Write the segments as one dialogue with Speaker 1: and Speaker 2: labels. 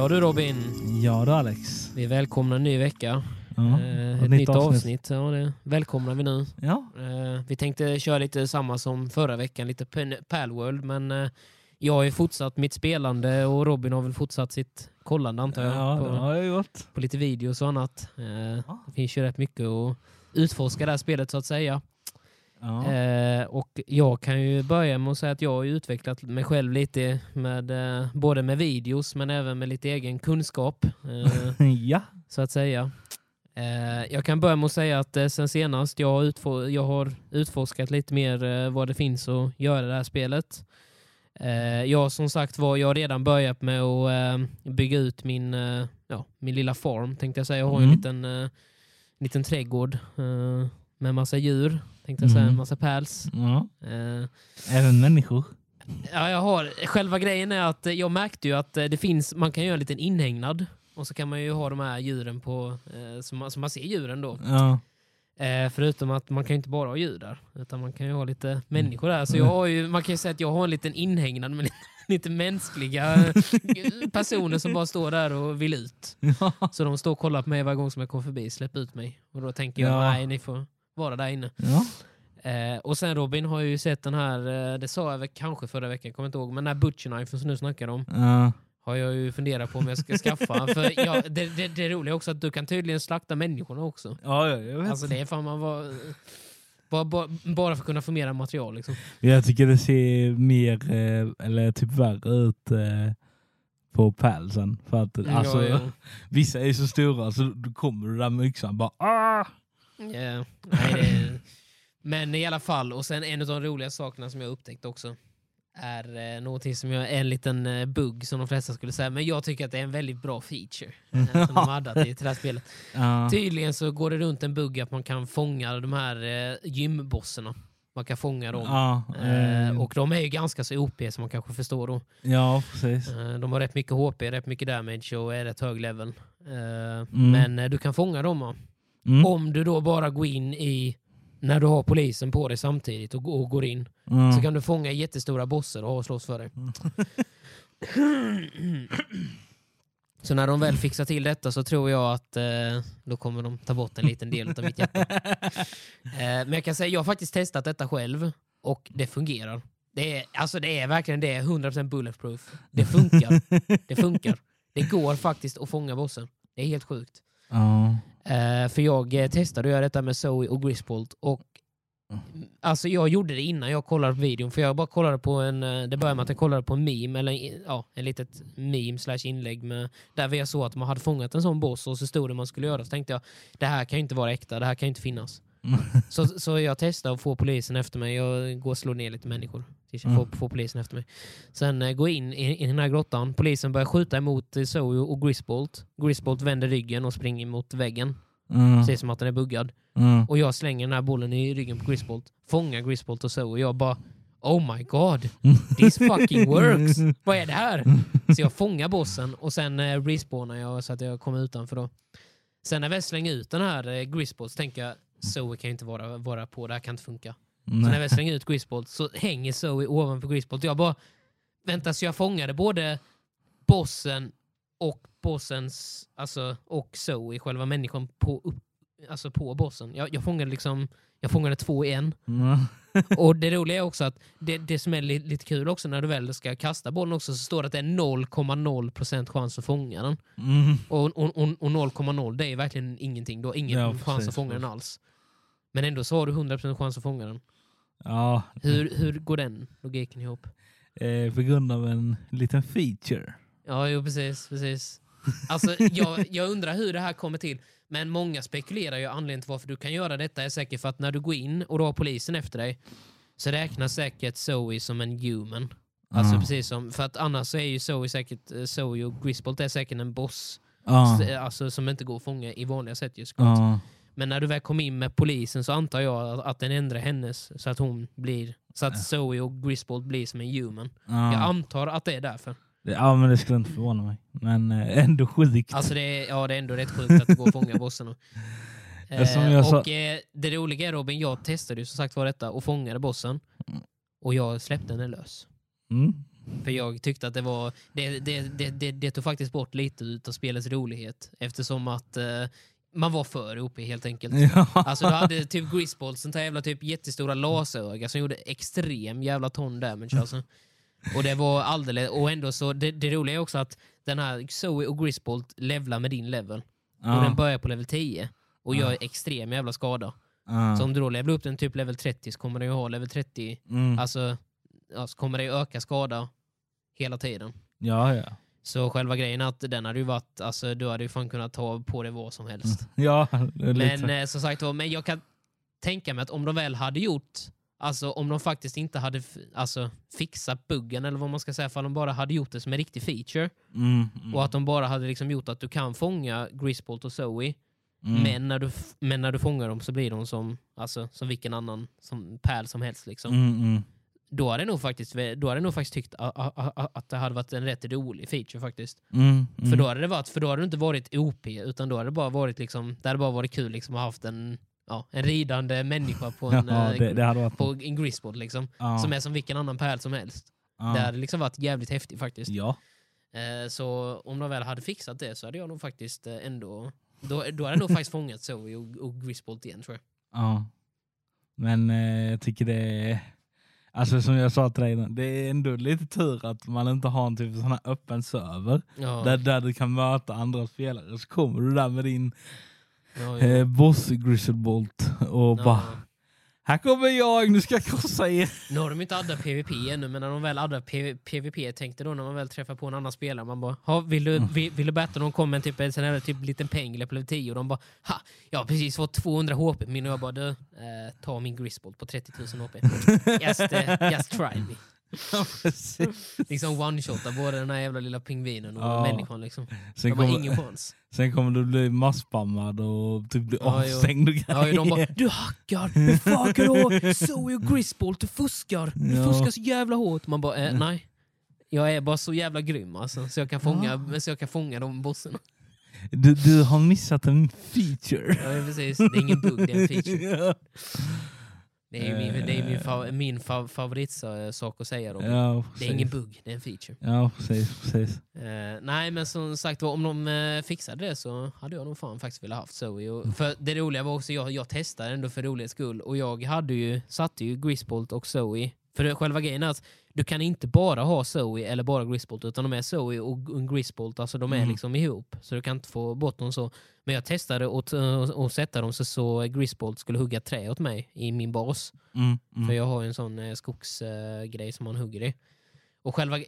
Speaker 1: Ja du Robin,
Speaker 2: Ja du Alex.
Speaker 1: vi välkomnar en ny vecka.
Speaker 2: Ja.
Speaker 1: Eh,
Speaker 2: ett
Speaker 1: ett
Speaker 2: nytt avsnitt.
Speaker 1: avsnitt. Ja, det välkomnar vi nu.
Speaker 2: Ja.
Speaker 1: Eh, vi tänkte köra lite samma som förra veckan, lite Palworld, men eh, jag har ju fortsatt mitt spelande och Robin har väl fortsatt sitt kollande antar jag.
Speaker 2: ja,
Speaker 1: på,
Speaker 2: har jag gjort.
Speaker 1: på lite videos och annat. Eh, det finns ju rätt mycket att utforska det här spelet så att säga.
Speaker 2: Ja.
Speaker 1: Eh, och jag kan ju börja med att säga att jag har utvecklat mig själv lite med eh, både med videos men även med lite egen kunskap. Eh,
Speaker 2: ja.
Speaker 1: så att säga. Eh, jag kan börja med att säga att eh, sen senast jag har, utfor- jag har utforskat lite mer eh, vad det finns att göra i det här spelet. Jag som sagt var, jag har redan börjat med att bygga ut min, ja, min lilla farm tänkte jag säga. Jag har ju en
Speaker 2: Mm.
Speaker 1: liten, liten trädgård med massa djur, tänkte jag säga,
Speaker 2: Mm.
Speaker 1: massa päls.
Speaker 2: ja.
Speaker 1: Eh,
Speaker 2: Även människor.
Speaker 1: Ja, jag har. Själva grejen är att jag märkte ju att eh, det finns, man kan göra en liten inhägnad och så kan man ju ha de här djuren på, eh, så, man, så man ser djuren då.
Speaker 2: Ja.
Speaker 1: Eh, förutom att man kan ju inte bara ha djur där, utan man kan ju ha lite människor där. Så jag har ju, man kan ju säga att jag har en liten inhägnad med lite, lite mänskliga eh, personer som bara står där och vill ut.
Speaker 2: Ja.
Speaker 1: Så de står och kollar på mig varje gång som jag kommer förbi, släpp ut mig. Och då tänker jag,
Speaker 2: Ja.
Speaker 1: nej ni får vara där inne.
Speaker 2: Ja.
Speaker 1: Eh, och sen Robin har ju sett den här, eh, det sa jag kanske förra veckan, kommer inte ihåg, men den här butcher knifen som du snackar om
Speaker 2: Ja.
Speaker 1: har jag ju funderat på om jag ska skaffa. För jag, det, det, det är roliga också att du kan tydligen slakta människorna också.
Speaker 2: Ja, ja, jag vet.
Speaker 1: Alltså det är fan man var, bara, bara, bara för att kunna få mera material liksom.
Speaker 2: Jag tycker det ser mer, eh, eller typ värre ut eh, på pälsen. För att alltså,
Speaker 1: ja,
Speaker 2: vissa är så stora så då kommer du där med yxan bara ah!
Speaker 1: Nej, det är, men i alla fall, och sen en av de roliga sakerna som jag upptäckt också är eh, någonting som jag, en liten eh, bugg som de flesta skulle säga, men jag tycker att det är en väldigt bra feature eh, som de i till det här spelet.
Speaker 2: Ja.
Speaker 1: Tydligen så går det runt en bugg att man kan fånga de här eh, gymbossarna. Man kan fånga dem. Eh, och de är ju ganska så OP som man kanske förstår då.
Speaker 2: ja, precis.
Speaker 1: De har rätt mycket HP, rätt mycket damage och är rätt hög level.
Speaker 2: Mm.
Speaker 1: Men du kan fånga dem?
Speaker 2: Mm.
Speaker 1: om du då bara går in i när du har polisen på dig samtidigt och, och går in
Speaker 2: Mm.
Speaker 1: så kan du fånga jättestora bossar och slåss för dig. Så när de väl fixar till detta så tror jag att eh, då kommer de ta bort en liten del av mitt hjärta. Eh, men jag kan säga, jag har faktiskt testat detta själv och det fungerar. Det är, alltså det är verkligen det, är 100% bulletproof. Det funkar. Det funkar. Det går faktiskt att fånga bossen. Det är helt sjukt.
Speaker 2: Ja.
Speaker 1: Eh, för jag eh, testade att göra detta med Zoe och Grisbolt och
Speaker 2: Mm.
Speaker 1: Alltså jag gjorde det innan jag kollade på videon, för jag bara kollade på en, eh, det började med att jag kollade på en meme, eller en- ja, en litet meme slash inlägg med, där vi såg att man hade fångat en sån boss och så stod det man skulle göra, så tänkte jag det här kan ju inte vara äkta, det här kan ju inte finnas. Så, så jag testade att få polisen efter mig, jag går och slår ner lite människor tills jag
Speaker 2: Mm.
Speaker 1: får, får polisen efter mig. Sen eh, går jag in i, i den här grottan, polisen börjar skjuta emot eh, Zoe och Grisbolt. Grisbolt vänder ryggen och springer mot väggen,
Speaker 2: Mm.
Speaker 1: ser som att den är buggad.
Speaker 2: Mm.
Speaker 1: Och jag slänger den här bollen i ryggen på Grisbolt, fångar Grisbolt och och jag bara Oh my god, this fucking works! Vad är det här? Så jag fångar bossen och sen eh, respawnar jag så att jag kommer utanför då. Sen när väl slänger ut den här eh, Grisbolt så tänker jag Zoe kan ju inte vara, vara på, det här kan inte funka. Så när väl slänger ut Grisbolt så hänger Zoe ovanför Grisbolt. Jag bara, vänta så jag fångade både bossen och bossens, alltså och Zoe, själva människan på, upp, alltså på bossen. Jag, jag fångade liksom, jag fångade två i en.
Speaker 2: Mm.
Speaker 1: Och det roliga är också att det, det som är li, lite kul också när du väl ska kasta bollen också så står det att det är 0,0% chans att fånga den.
Speaker 2: Mm.
Speaker 1: Och, och, och, och 0,0 det är verkligen ingenting. Du har ingen
Speaker 2: Ja,
Speaker 1: chans
Speaker 2: precis,
Speaker 1: att fånga den alls. Men ändå så har du 100% chans att fånga den.
Speaker 2: Ja,
Speaker 1: Hur, hur går den logiken ihop?
Speaker 2: eh, på grund av en liten feature.
Speaker 1: Ja, jo, precis. precis. Alltså, jag, jag undrar hur det här kommer till. Men många spekulerar ju anledningen till varför du kan göra detta är säkert för att när du går in och du har polisen efter dig så räknas säkert Zoe som en human. Alltså
Speaker 2: Ja.
Speaker 1: precis som, för att annars så är ju Zoe säkert, eh, Zoe och Grisbolt är säkert en boss s- alltså, som inte går att fånga i vanliga sätt just såklart. Men när du väl kom in med polisen så antar jag att, att den ändrar hennes så att hon blir, så att Zoe och Grisbolt blir som en human. Jag
Speaker 2: Ja.
Speaker 1: antar att det är därför.
Speaker 2: ja, men det skulle inte förvåna mig. Men eh, ändå sjukt.
Speaker 1: Alltså det är, ja, det är ändå rätt sjukt att det går att fånga.
Speaker 2: Ja, som jag sa-
Speaker 1: och eh, det roliga är Robin, jag testade ju som sagt var detta och fångade bossen.
Speaker 2: Mm.
Speaker 1: Och jag släppte den lös.
Speaker 2: Mm.
Speaker 1: För jag tyckte att det var, det, det, det, det, det tog faktiskt bort lite utav spelets rolighet eftersom att eh, man var för OP helt enkelt.
Speaker 2: Ja.
Speaker 1: Alltså du hade typ Grisbolt, sånt här jävla typ jättestora laseröga som gjorde extrem jävla ton damage alltså. Och det var alldeles, och ändå så, det, det roliga är också att den här Zoe och Grisbolt levlar med din level. Och den
Speaker 2: Ja.
Speaker 1: börjar på level 10 och gör
Speaker 2: Ja.
Speaker 1: extrem jävla skada.
Speaker 2: Ja.
Speaker 1: Så om du då levlar upp den typ level 30 så kommer den ju ha level 30,
Speaker 2: Mm.
Speaker 1: alltså ja, så kommer det öka skada hela tiden.
Speaker 2: Ja, ja.
Speaker 1: Så själva grejen att den hade ju varit, alltså du hade ju fan kunnat ta på det vad som helst.
Speaker 2: Ja,
Speaker 1: Men eh, som sagt var, men jag kan tänka mig att om de väl hade gjort, alltså om de faktiskt inte hade alltså, fixat buggen eller vad man ska säga, för de bara hade gjort det som en riktig feature
Speaker 2: Mm, mm,
Speaker 1: och att de bara hade liksom gjort att du kan fånga Grisbolt och Zoe,
Speaker 2: mm.
Speaker 1: men, när du, men när du fångar dem så blir de som, alltså, som vilken annan som pärl som helst. Liksom.
Speaker 2: Mm, mm.
Speaker 1: Då hade jag nog faktiskt, då hade nog faktiskt tyckt att det hade varit en rätt rolig feature faktiskt.
Speaker 2: Mm,
Speaker 1: För
Speaker 2: mm.
Speaker 1: då hade det varit, för då hade det inte varit OP, utan då hade det bara varit liksom, det hade bara varit kul liksom att ha haft en, ja, en ridande människa på en,
Speaker 2: Ja,
Speaker 1: eh,
Speaker 2: det, det hade varit...
Speaker 1: på en grisboard liksom.
Speaker 2: ja,
Speaker 1: Som är som vilken annan pärl som helst.
Speaker 2: ja.
Speaker 1: Det hade liksom varit jävligt häftigt faktiskt.
Speaker 2: Ja.
Speaker 1: Eh, så om de väl hade fixat det så hade jag nog faktiskt eh, ändå, då, då hade jag nog faktiskt fångat Zoe och, och Grisbolt igen tror jag.
Speaker 2: Ja. Men eh, jag tycker det är... Alltså som jag sa till dig, innan, det är ändå lite tur att man inte har en typ sån här öppen server
Speaker 1: Ja,
Speaker 2: där, där du kan möta andra spelare. Så kommer du där med din
Speaker 1: ja, ja.
Speaker 2: eh, boss Grizzlebolt och
Speaker 1: Ja.
Speaker 2: bara Här kommer jag, nu ska jag krossa er.
Speaker 1: Nu har de inte addat PVP ännu, men när de väl addar PV PVP tänkte då när man väl träffar på en annan spelare, man bara ha, vill, du, vill, vill du batta? De kommer typ en sån här typ liten peng eller level 10 och de bara ha, jag har precis fått 200 HP min och jag bara du, eh, ta min Grisbolt på 30 000 HP. Just, eh, just try me. Liksom one-shotta både den här jävla lilla pingvinen och
Speaker 2: Ja.
Speaker 1: människan liksom.
Speaker 2: Sen
Speaker 1: De har
Speaker 2: kommer,
Speaker 1: ingen chans.
Speaker 2: sen kommer du bli masspammad och typ bli
Speaker 1: Ja,
Speaker 2: avstängd och
Speaker 1: Ja, de bara du hackar, du fuckar då, Zoe och Grisbolt, du fuskar, du
Speaker 2: Ja.
Speaker 1: fuskar så jävla hårt. Man bara eh, nej. Jag är bara så jävla grym alltså, så jag kan fånga, så jag kan fånga de bossarna.
Speaker 2: Du, du har missat en feature.
Speaker 1: Ja, precis. Det är ingen bugg, det är en feature. Det är min, det är min, fa, min fa, favoritsak att säga. Då.
Speaker 2: Ja,
Speaker 1: det är ingen bugg, det är en feature.
Speaker 2: Ja, precis. precis.
Speaker 1: Eh, nej, men som sagt om de eh, fixade det så hade jag nog fan faktiskt velat haft Zoe. Och, för det roliga var också, jag, jag testade ändå för rolighets skull och jag hade ju, satte ju Grisbolt och Zoe. För själva grejen är att du kan inte bara ha Zoe eller bara Grisbolt utan de är Zoe och Grisbolt, alltså de är
Speaker 2: Mm.
Speaker 1: liksom ihop. Så du kan inte få bort dem så. Men jag testade att att sätta dem så, så Grisbolt skulle hugga trä åt mig i min bas.
Speaker 2: Mm,
Speaker 1: För
Speaker 2: mm.
Speaker 1: jag har en sån eh, skogsgrej som man hugger i. Och själva,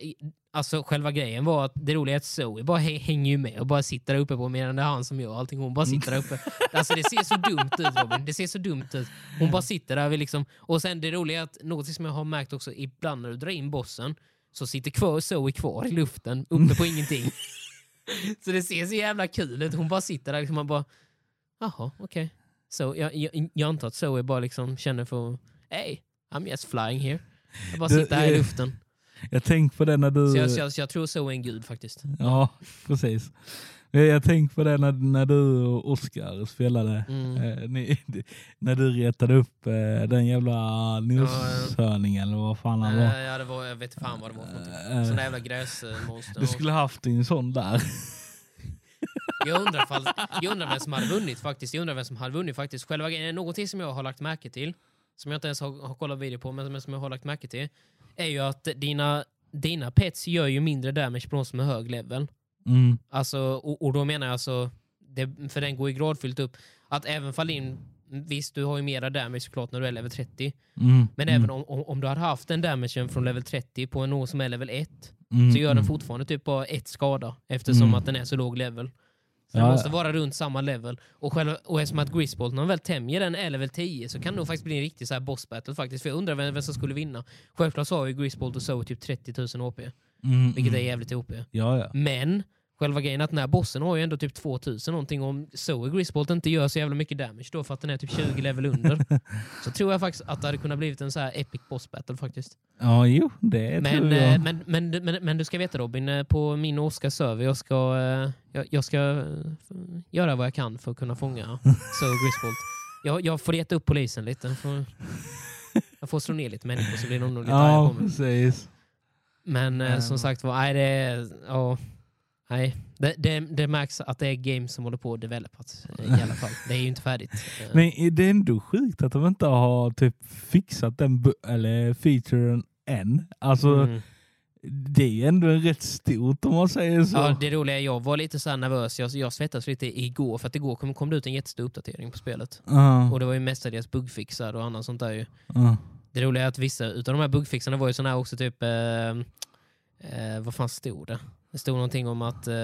Speaker 1: alltså, själva grejen var att det roliga är att Zoe bara hä- hänger ju med och bara sitter där uppe på medan det är han som gör allting. Hon bara sitter där uppe. Alltså det ser så dumt ut Robin. Det ser så dumt ut. Hon bara sitter där. vid Liksom. Och sen det roliga är att något som jag har märkt också ibland när du drar in bossen så sitter kvar Zoe kvar i luften uppe på ingenting. Så det ser så jävla kul ut. Hon bara sitter där liksom man bara jaha okej. Så jag, jag, jag antar att Zoe bara liksom känner för hey I'm just flying here. Jag bara sitter här i luften.
Speaker 2: Jag tänkte på det när du...
Speaker 1: Så jag, så jag, så jag tror Zoe är en gud faktiskt.
Speaker 2: Ja, precis. Jag, jag tänkte på det när, när du och Oskar spelade.
Speaker 1: Mm.
Speaker 2: Eh, ni, när du retade upp eh, den jävla noshörningen eller vad fan han var.
Speaker 1: Eh, ja, det var, jag vet fan vad det var för någonting.
Speaker 2: Eh,
Speaker 1: Sån där jävla gräsmonster.
Speaker 2: Du skulle haft en sån där.
Speaker 1: Jag undrar, fall, jag undrar vem som hade vunnit faktiskt. Jag undrar vem som hade vunnit faktiskt. Själva någonting som jag har lagt märke till, som jag inte ens har, har kollat video på, men som jag har lagt märke till, är ju att dina, dina pets gör ju mindre damage på de som är hög level.
Speaker 2: Mm.
Speaker 1: Alltså, och, och då menar jag alltså, det, för den går ju gradfyllt upp, att även fall in, visst du har ju mera damage såklart när du är level 30,
Speaker 2: Mm.
Speaker 1: men
Speaker 2: mm.
Speaker 1: även om, om, om du hade haft den damagen från level 30 på en någon som är level 1,
Speaker 2: mm.
Speaker 1: så gör den
Speaker 2: mm.
Speaker 1: fortfarande typ bara ett skada eftersom
Speaker 2: Mm.
Speaker 1: att den är så låg level. Så
Speaker 2: Ja,
Speaker 1: den måste vara runt samma level. Och, själva, och eftersom att Grisbolt, när man väl tämjer den är level 10 så kan det nog faktiskt bli en riktig så här boss battle faktiskt. För jag undrar vem, vem som skulle vinna. Självklart så har ju Grisbolt och så typ 30 000 HP,
Speaker 2: Mm,
Speaker 1: vilket är
Speaker 2: mm.
Speaker 1: jävligt OP.
Speaker 2: Ja, ja.
Speaker 1: Men själva grejen att den här bossen har ju ändå typ 2000 någonting. Om Zoe Grisbolt inte gör så jävla mycket damage då för att den är typ 20 level under. så tror jag faktiskt att det hade kunnat blivit en så här epic boss battle faktiskt.
Speaker 2: Ja, jo, det
Speaker 1: Men,
Speaker 2: tror
Speaker 1: eh,
Speaker 2: jag.
Speaker 1: men, men, men, men du ska veta Robin, eh, på min och Oskars server, jag ska, eh, jag, jag ska eh, göra vad jag kan för att kunna fånga Zoe Grisbolt. Jag, jag får reta upp polisen lite. Jag får, jag får slå ner lite människor så blir de nog lite arga på mig.
Speaker 2: precis.
Speaker 1: Men eh, som
Speaker 2: Mm.
Speaker 1: sagt var, nej det är... Ja, nej. Det, det, det märks att det är games som håller på att developas eh, i alla fall. Det är ju inte färdigt. Eh,
Speaker 2: Men är det ändå sjukt att de inte har typ fixat den eller featuren än. Alltså
Speaker 1: mm.
Speaker 2: det är ju ändå en rätt stort om man säger så.
Speaker 1: Ja, det roliga är jag var lite så nervös. Jag, jag svettades lite igår för att igår kom, kom det ut en jättestor uppdatering på spelet.
Speaker 2: Ja,
Speaker 1: Och det var ju mestadels bugfixar och annat sånt där ju.
Speaker 2: ja.
Speaker 1: Det roliga är att vissa utav de här bugfixarna var ju såna här också typ... Eh, eh, vad fan stod det? Det stod någonting om att eh,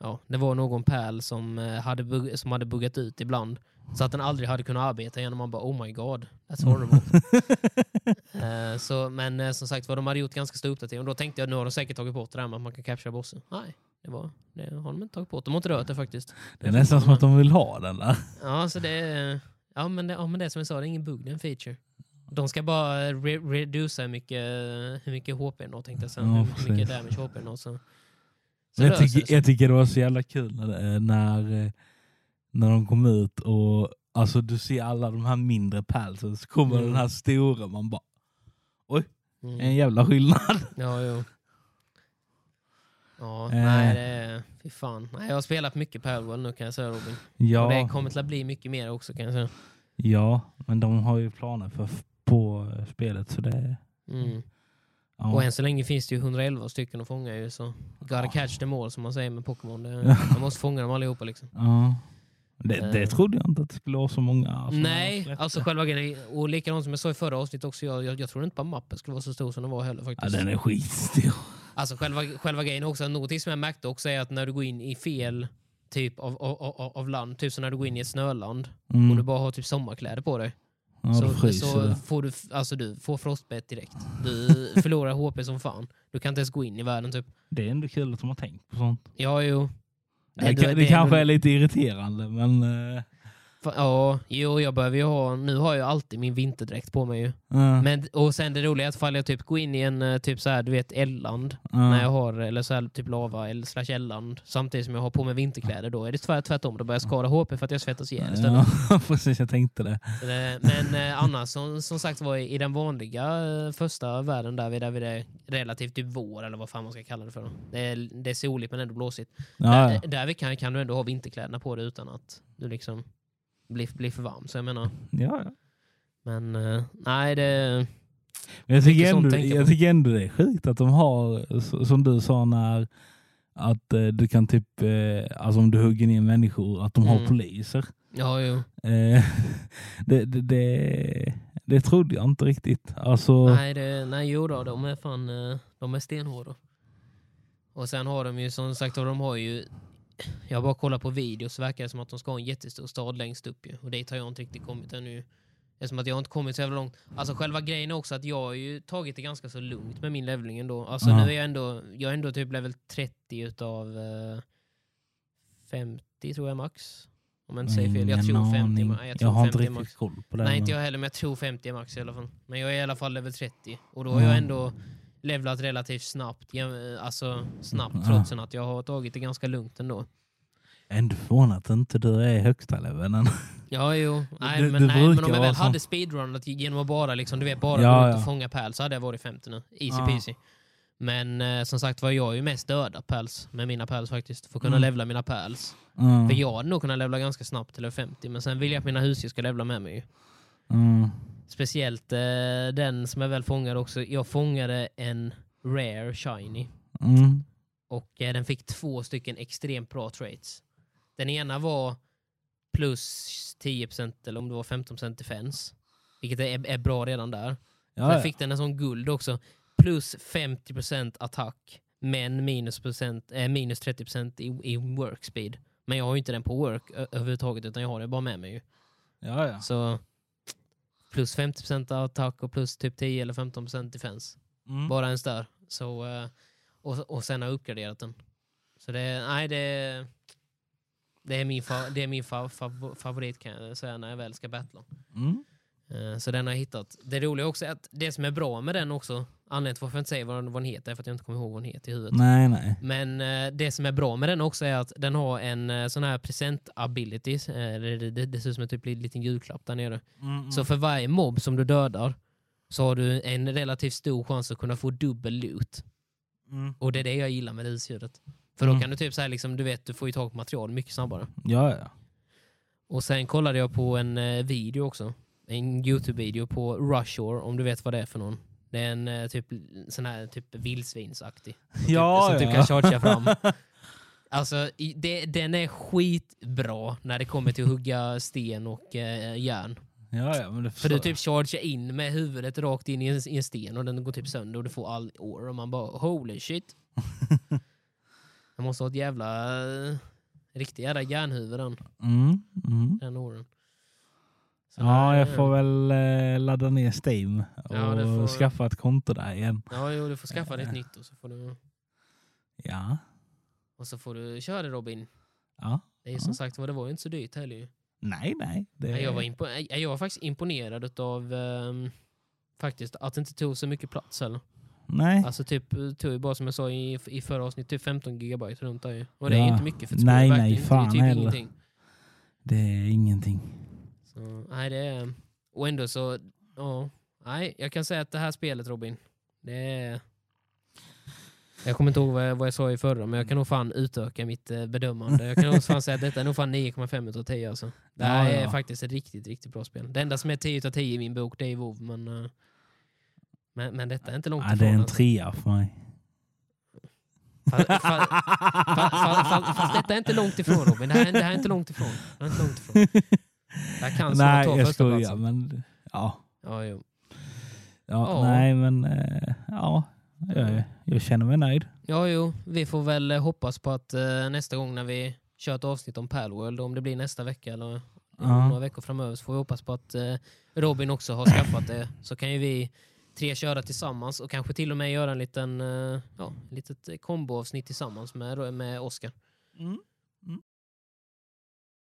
Speaker 1: ja, det var någon pärl som, eh, hade som hade buggat ut ibland. Så att den aldrig hade kunnat arbeta igen och man bara oh my god, that's horrible. eh, så, men eh, som sagt var de hade gjort ganska stor uppdatering och då tänkte jag nu har de säkert tagit bort det där med att man kan captura bossen. Nej, det, var, det har de inte tagit bort. De har inte rört det faktiskt.
Speaker 2: Det är nästan som att de vill ha den där.
Speaker 1: Ja, så det ja, men det, ja, men det är som jag sa, det är ingen bugg, det är en feature. De ska bara re reducera hur mycket, hur mycket HP nå tänkte jag säga.
Speaker 2: Ja,
Speaker 1: hur mycket damage HP. Så, så
Speaker 2: Jag tycker,
Speaker 1: sig.
Speaker 2: jag tycker det var så jävla kul när, eh, när, eh, när de kom ut och alltså du ser alla de här mindre pälsen så kommer
Speaker 1: Mm.
Speaker 2: den här stora man bara
Speaker 1: Mm.
Speaker 2: en jävla skillnad.
Speaker 1: Ja, jo. Ja,
Speaker 2: Eh.
Speaker 1: nej det. Fy fan. Nej, jag har spelat mycket Palworld nu kan jag säga Robin. Och det
Speaker 2: Ja,
Speaker 1: kommer till att bli mycket mer också kan jag säga.
Speaker 2: ja, men de har ju planer för, på eh, spelet så det...
Speaker 1: Mm.
Speaker 2: Ja.
Speaker 1: Och än så länge finns det ju 111 stycken att fånga ju så. Gotta
Speaker 2: Ja.
Speaker 1: catch them all som man säger med Pokémon.
Speaker 2: Ja.
Speaker 1: Man måste fånga dem allihopa liksom.
Speaker 2: Ja. Det, det
Speaker 1: Eh.
Speaker 2: trodde jag inte att det skulle vara så många.
Speaker 1: Nej,
Speaker 2: släppte.
Speaker 1: alltså själva grejen. Och likadant som jag sa i förra avsnittet också, jag, jag, jag tror inte bara mappen skulle vara så stor som den var heller
Speaker 2: Ja,
Speaker 1: faktiskt.
Speaker 2: den är skitstor.
Speaker 1: Alltså själva, själva grejen också, någonting som jag märkte också är att när du går in i fel typ av, av, av, av land, typ som när du går in i ett snöland
Speaker 2: Mm.
Speaker 1: och du bara har typ sommarkläder på dig.
Speaker 2: Ja,
Speaker 1: så så
Speaker 2: det.
Speaker 1: får du, alltså du får frostbett direkt. Du förlorar HP som fan. Du kan inte ens gå in i världen typ.
Speaker 2: Det är ändå kul att de har tänkt på sånt.
Speaker 1: Ja, jo.
Speaker 2: Det,
Speaker 1: du-
Speaker 2: det, det kanske är lite irriterande men... eh,
Speaker 1: Ja, jo, jag behöver ju ha... Nu har jag alltid min vinterdräkt på mig ju.
Speaker 2: eh,
Speaker 1: Men, och sen det roliga är att fall jag typ går in i en eh, typ så här, du vet, elland
Speaker 2: eh,
Speaker 1: när jag har, eller så här, typ lava eller slash elland samtidigt som jag har på mig vinterkläder, då är det tvärt, tvärtom. Då börjar jag skada HP för att jag svettas ihjäl istället.
Speaker 2: Ja, precis. Jag tänkte det.
Speaker 1: Det- Men eh, annars som, som sagt var i den vanliga eh, första världen där vi, där vi är relativt typ vår eller vad fan man ska kalla det för. Då. Det, är, det är soligt men ändå blåsigt.
Speaker 2: Ja,
Speaker 1: där
Speaker 2: ja.
Speaker 1: där vi kan, kan du ändå ha vinterkläderna på dig utan att du liksom blir, blir för varm. Så jag menar,
Speaker 2: Ja, ja.
Speaker 1: men eh, nej det...
Speaker 2: Men jag, tycker ändå, jag tycker ändå det är sjukt att de har, som du sa, när att eh, du kan typ, eh, alltså om du hugger ner människor, att de har
Speaker 1: Mm.
Speaker 2: poliser.
Speaker 1: Ja, jo.
Speaker 2: Eh, det, det, det, det trodde jag inte riktigt. Alltså,
Speaker 1: Nej, det, nej jo då, de är fan eh, de är stenhårda. Och sen har de ju som sagt, de har ju jag bara kollat på videos så verkar det som att de ska ha en jättestor stad längst upp ju. Och dit har jag inte riktigt kommit ännu. Eftersom att jag inte kommit så jävla långt. Alltså själva grejen är också att jag har ju tagit det ganska så lugnt med min leveling ändå. Alltså
Speaker 2: Ja.
Speaker 1: nu är jag ändå, jag är ändå typ level 30 utav eh, 50 tror jag max. Om jag inte säger fel. Jag tror 50.
Speaker 2: aning.
Speaker 1: ma- Jag,
Speaker 2: Jag
Speaker 1: tror
Speaker 2: har inte
Speaker 1: 50
Speaker 2: riktigt
Speaker 1: max.
Speaker 2: koll på det.
Speaker 1: Nej,
Speaker 2: men-
Speaker 1: inte jag heller, men jag tror 50 är max i alla fall. Men jag är i alla fall level 30. Och då har
Speaker 2: Ja.
Speaker 1: jag ändå levlat relativt snabbt. jäm- Alltså snabbt, trots att jag har tagit det ganska lugnt ändå.
Speaker 2: Ändå förvånat att inte du är högsta leveln.
Speaker 1: Ja, jo. Nej,
Speaker 2: Det-
Speaker 1: men,
Speaker 2: det
Speaker 1: nej, men om jag väl
Speaker 2: så.
Speaker 1: hade speedrunat genom att bara, liksom, du vet, bara
Speaker 2: Ja,
Speaker 1: gå ut
Speaker 2: ja.
Speaker 1: och fånga pärl så hade jag varit 50 nu. Easy
Speaker 2: Ja.
Speaker 1: peasy. Men eh, som sagt var jag ju mest döda pärls med mina pärls faktiskt. För att kunna
Speaker 2: Mm.
Speaker 1: levla mina pärls.
Speaker 2: Mm.
Speaker 1: För jag hade nog kunnat levla ganska snabbt till level 50. Men sen vill jag att mina husdjur ska levla med mig.
Speaker 2: Mm.
Speaker 1: Speciellt eh, den som jag väl fångade också. Jag fångade en rare shiny.
Speaker 2: Mm.
Speaker 1: Och eh, den fick två stycken extremt bra traits. Den ena var plus 10% eller om det var 15% defense. Vilket är, är bra redan där.
Speaker 2: Ja,
Speaker 1: Sen fick den en sån guld också. Plus 50% attack. Men minus, procent, eh, minus 30% i, i work speed. Men jag har ju inte den på work överhuvudtaget utan jag har det bara med mig. ju.
Speaker 2: ja, ja.
Speaker 1: Så plus 50% attack och plus typ 10 eller 15% defense.
Speaker 2: Mm.
Speaker 1: Bara ens där. Så, eh, och, och sen har jag uppgraderat den. Så det, nej, det, det är min, fa, det är min fa, fa, favorit kan jag säga när jag väl ska battla.
Speaker 2: Mm.
Speaker 1: Eh, Så den har jag hittat. Det roliga också är att det som är bra med den också, anledningen till varför jag inte säger vad den, vad den heter är för att jag inte kommer ihåg vad den heter i huvudet.
Speaker 2: Nej, nej.
Speaker 1: Men eh, det som är bra med den också är att den har en eh, sån här present ability. Eh, det, det, det ser ut som en typ liten julklapp där nere.
Speaker 2: Mm.
Speaker 1: Så för varje mobb som du dödar så har du en relativt stor chans att kunna få dubbel loot.
Speaker 2: Mm.
Speaker 1: Och det är det jag gillar med releaseljudet. För då
Speaker 2: Mm.
Speaker 1: kan du typ så här, liksom, du vet, du får ju tag på material mycket snabbare.
Speaker 2: Ja, ja.
Speaker 1: Och sen kollade jag på en eh, video också. En Youtube-video på Rushore, om du vet vad det är för någon. Det är en eh, typ sån här typ vildsvinsaktig. Som typ,
Speaker 2: Ja,
Speaker 1: som typ
Speaker 2: ja.
Speaker 1: kan chargea fram. Alltså, det, den är skitbra när det kommer till att hugga sten och eh, järn.
Speaker 2: Ja, ja,
Speaker 1: För du typ chargear in med huvudet rakt in i en, i en sten och den går typ sönder och du får all år och man bara holy shit. Jag måste ha ett jävla eh, riktigt jävla järnhuvud den.
Speaker 2: Mm, mm.
Speaker 1: den åren. Så
Speaker 2: Ja, jag
Speaker 1: eh,
Speaker 2: får väl eh, ladda ner Steam och
Speaker 1: Ja, får-
Speaker 2: skaffa ett konto där igen.
Speaker 1: Ja, jo, du får skaffa dig ett nytt och så får du,
Speaker 2: Ja,
Speaker 1: och så får du köra det Robin.
Speaker 2: ja.
Speaker 1: Det är ju som sagt vad det var ju inte så dyrt heller ju.
Speaker 2: Nej, nej. Det...
Speaker 1: Jag, var impo- eh, jag var faktiskt imponerad av ehm, faktiskt att det inte tog så mycket plats heller.
Speaker 2: Nej.
Speaker 1: Alltså typ eh, tog ju bara som jag sa i, i förra avsnittet, typ 15 gigabyte runt där ju. Och det är
Speaker 2: Ja.
Speaker 1: inte mycket för ett
Speaker 2: Nej, nej, fan
Speaker 1: det är typ
Speaker 2: heller.
Speaker 1: ingenting.
Speaker 2: Det är ingenting.
Speaker 1: Så, nej, det är, och ändå så, ja. Nej, jag kan säga att det här spelet Robin, det är... Jag kommer inte ihåg vad jag, vad jag sa i förra, men jag kan nog fan utöka mitt eh, bedömande. Jag kan nog fan säga att detta är nog fan 9,5 utav 10 alltså. Det här
Speaker 2: Ja,
Speaker 1: är
Speaker 2: ja.
Speaker 1: faktiskt ett riktigt, riktigt bra spel. Det enda som är 10 utav 10 i min bok, det är WoW, men... eh, Men, men detta är inte långt
Speaker 2: Ja, det
Speaker 1: ifrån.
Speaker 2: är en
Speaker 1: alltså.
Speaker 2: trea för mig.
Speaker 1: Fast, fast, fast, fast, detta är inte långt ifrån Robin. Det här, är- det här är inte långt ifrån. Det är inte långt ifrån. Det här kan
Speaker 2: nej,
Speaker 1: ta
Speaker 2: jag skojar.
Speaker 1: platsen.
Speaker 2: Men, ja.
Speaker 1: Ja, jo.
Speaker 2: Ja,
Speaker 1: Ja.
Speaker 2: Nej, men eh, ja. Jag, jag känner mig nöjd.
Speaker 1: Ja, jo, vi får väl eh, hoppas på att eh, nästa gång när vi kör ett avsnitt om Palworld, om det blir nästa vecka eller
Speaker 2: Ja.
Speaker 1: några veckor framöver, så får vi hoppas på att eh, Robin också har skaffat det. Så kan ju vi tre köra tillsammans och kanske till och med göra en liten, ja, litet komboavsnitt tillsammans med, med Oskar.
Speaker 2: Mm.